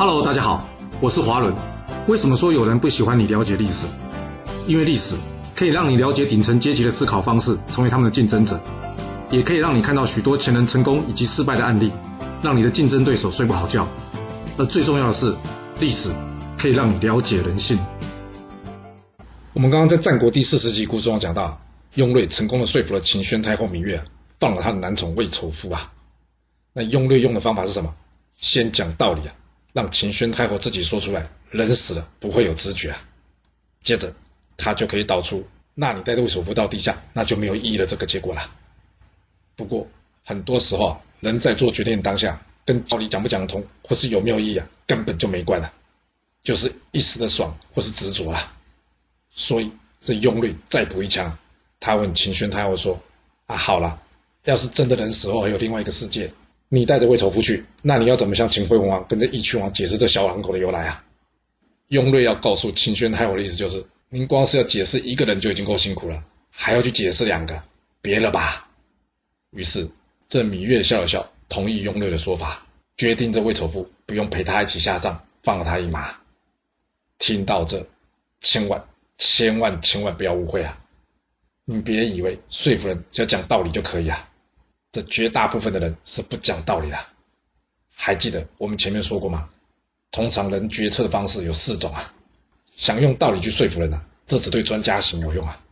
Hello，大家好，我是华伦。为什么说有人不喜欢你了解历史？因为历史可以让你了解顶层阶级的思考方式，成为他们的竞争者，也可以让你看到许多前人成功以及失败的案例，让你的竞争对手睡不好觉。而最重要的是，历史可以让你了解人性。我们刚刚在战国第四十集故事中讲到，雍瑞成功的说服了秦宣太后芈月，放了他的男宠魏丑夫啊。那雍瑞用的方法是什么？先讲道理啊，让秦宣太后自己说出来，人死了不会有知觉啊。接着他就可以导出，那你带魏首夫到地下，那就没有意义了这个结果了。不过很多时候啊，人在做决定当下，跟道理讲不讲得通，或是有没有意义啊，根本就没关了，就是一时的爽或是执着了。所以这雍瑞再补一枪，他问秦宣太后说：“啊，好了，要是真的人死后还有另外一个世界。”你带着魏丑夫去，那你要怎么向秦惠文王跟这义渠王解释这小狼狗的由来啊？雍瑞要告诉秦宣太后的意思就是，您光是要解释一个人就已经够辛苦了，还要去解释两个，别了吧。于是这芈月笑了笑，同意雍瑞的说法，决定这魏丑夫不用陪他一起下葬，放了他一马。听到这，千万千万千万不要误会啊！你别以为说服人只要讲道理就可以啊。这绝大部分的人是不讲道理的，还记得我们前面说过吗？通常人决策的方式有四种啊，想用道理去说服人呢，这只对专家型有用啊，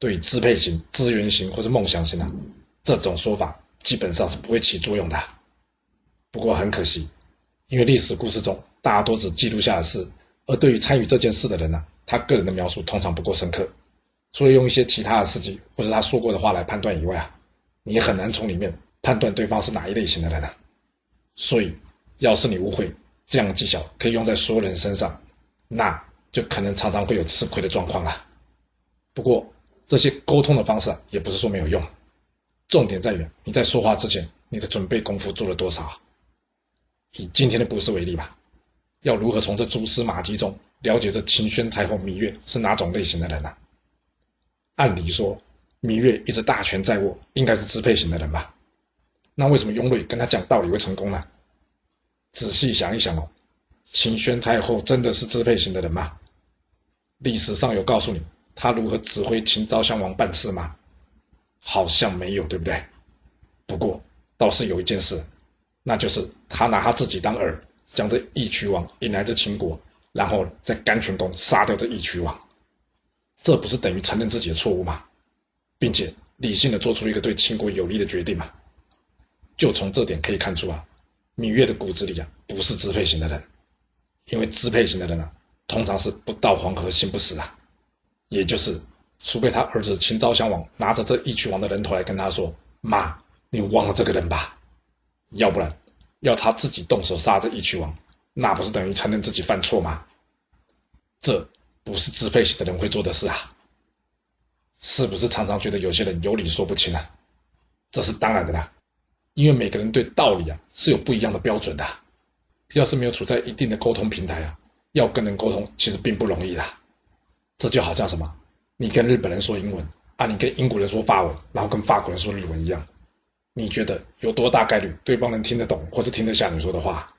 对支配型、资源型或者梦想型啊，这种说法基本上是不会起作用的。不过很可惜，因为历史故事中大多只记录下的事，而对于参与这件事的人呢，他个人的描述通常不够深刻，除了用一些其他的事迹或者他说过的话来判断以外啊。你很难从里面判断对方是哪一类型的人啊，所以要是你误会这样的技巧可以用在所有人身上，那就可能常常会有吃亏的状况了。不过这些沟通的方式也不是说没有用，重点在于你在说话之前你的准备功夫做了多少。以今天的故事为例吧，要如何从这蛛丝马迹中了解这秦宣太后芈月是哪种类型的人呢？按理说。芈月一直大权在握，应该是支配型的人吧？那为什么雍瑞跟他讲道理会成功呢？仔细想一想哦，秦宣太后真的是支配型的人吗？历史上有告诉你他如何指挥秦昭襄王办事吗？好像没有，对不对？不过倒是有一件事，那就是他拿他自己当饵，将这义渠王引来这秦国，然后在甘泉宫杀掉这义渠王，这不是等于承认自己的错误吗？并且理性的做出一个对秦国有利的决定嘛？就从这点可以看出啊，芈月的骨子里啊不是支配型的人，因为支配型的人啊通常是不到黄河心不死啊，也就是除非他儿子秦昭襄王拿着这义渠王的人头来跟他说：“妈，你忘了这个人吧。”要不然要他自己动手杀这义渠王，那不是等于承认自己犯错吗？这不是支配型的人会做的事啊。是不是常常觉得有些人有理说不清啊？这是当然的啦，因为每个人对道理啊是有不一样的标准的。要是没有处在一定的沟通平台啊，要跟人沟通其实并不容易的。这就好像什么，你跟日本人说英文啊，你跟英国人说法文，然后跟法国人说日文一样，你觉得有多大概率对方能听得懂或者听得下你说的话？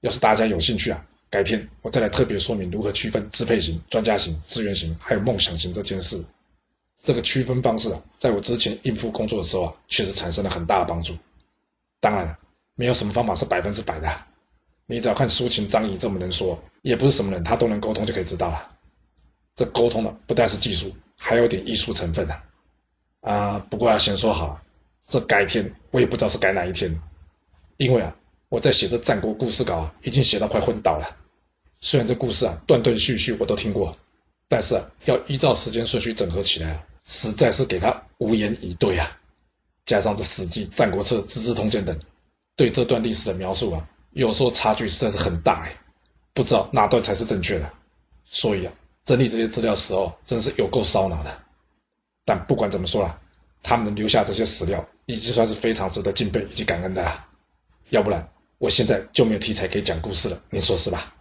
要是大家有兴趣啊，改天我再来特别说明如何区分支配型、专家型、资源型还有梦想型这件事。这个区分方式啊，在我之前应付工作的时候啊，确实产生了很大的帮助。当然了，没有什么方法是百分之百的。你只要看苏秦、张仪这么能说，也不是什么人他都能沟通就可以知道了。这沟通的不但是技术，还有点艺术成分呢。啊，不过要先说好了，这改天我也不知道是改哪一天，因为啊，我在写这战国故事稿啊，已经写到快昏倒了。虽然这故事啊断断续续我都听过。但是啊，要依照时间顺序整合起来啊，实在是给他无言以对啊。加上这《史记》《战国策》《资治通鉴》等，对这段历史的描述啊，有时候差距实在是很大哎，不知道哪段才是正确的。所以啊，整理这些资料时候真是有够烧脑的。但不管怎么说啦，他们留下这些史料，已经算是非常值得敬佩以及感恩的啦。要不然，我现在就没有题材可以讲故事了，您说是吧？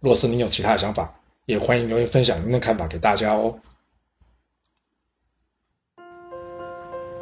若是您有其他的想法，也欢迎留言分享您的看法给大家哦。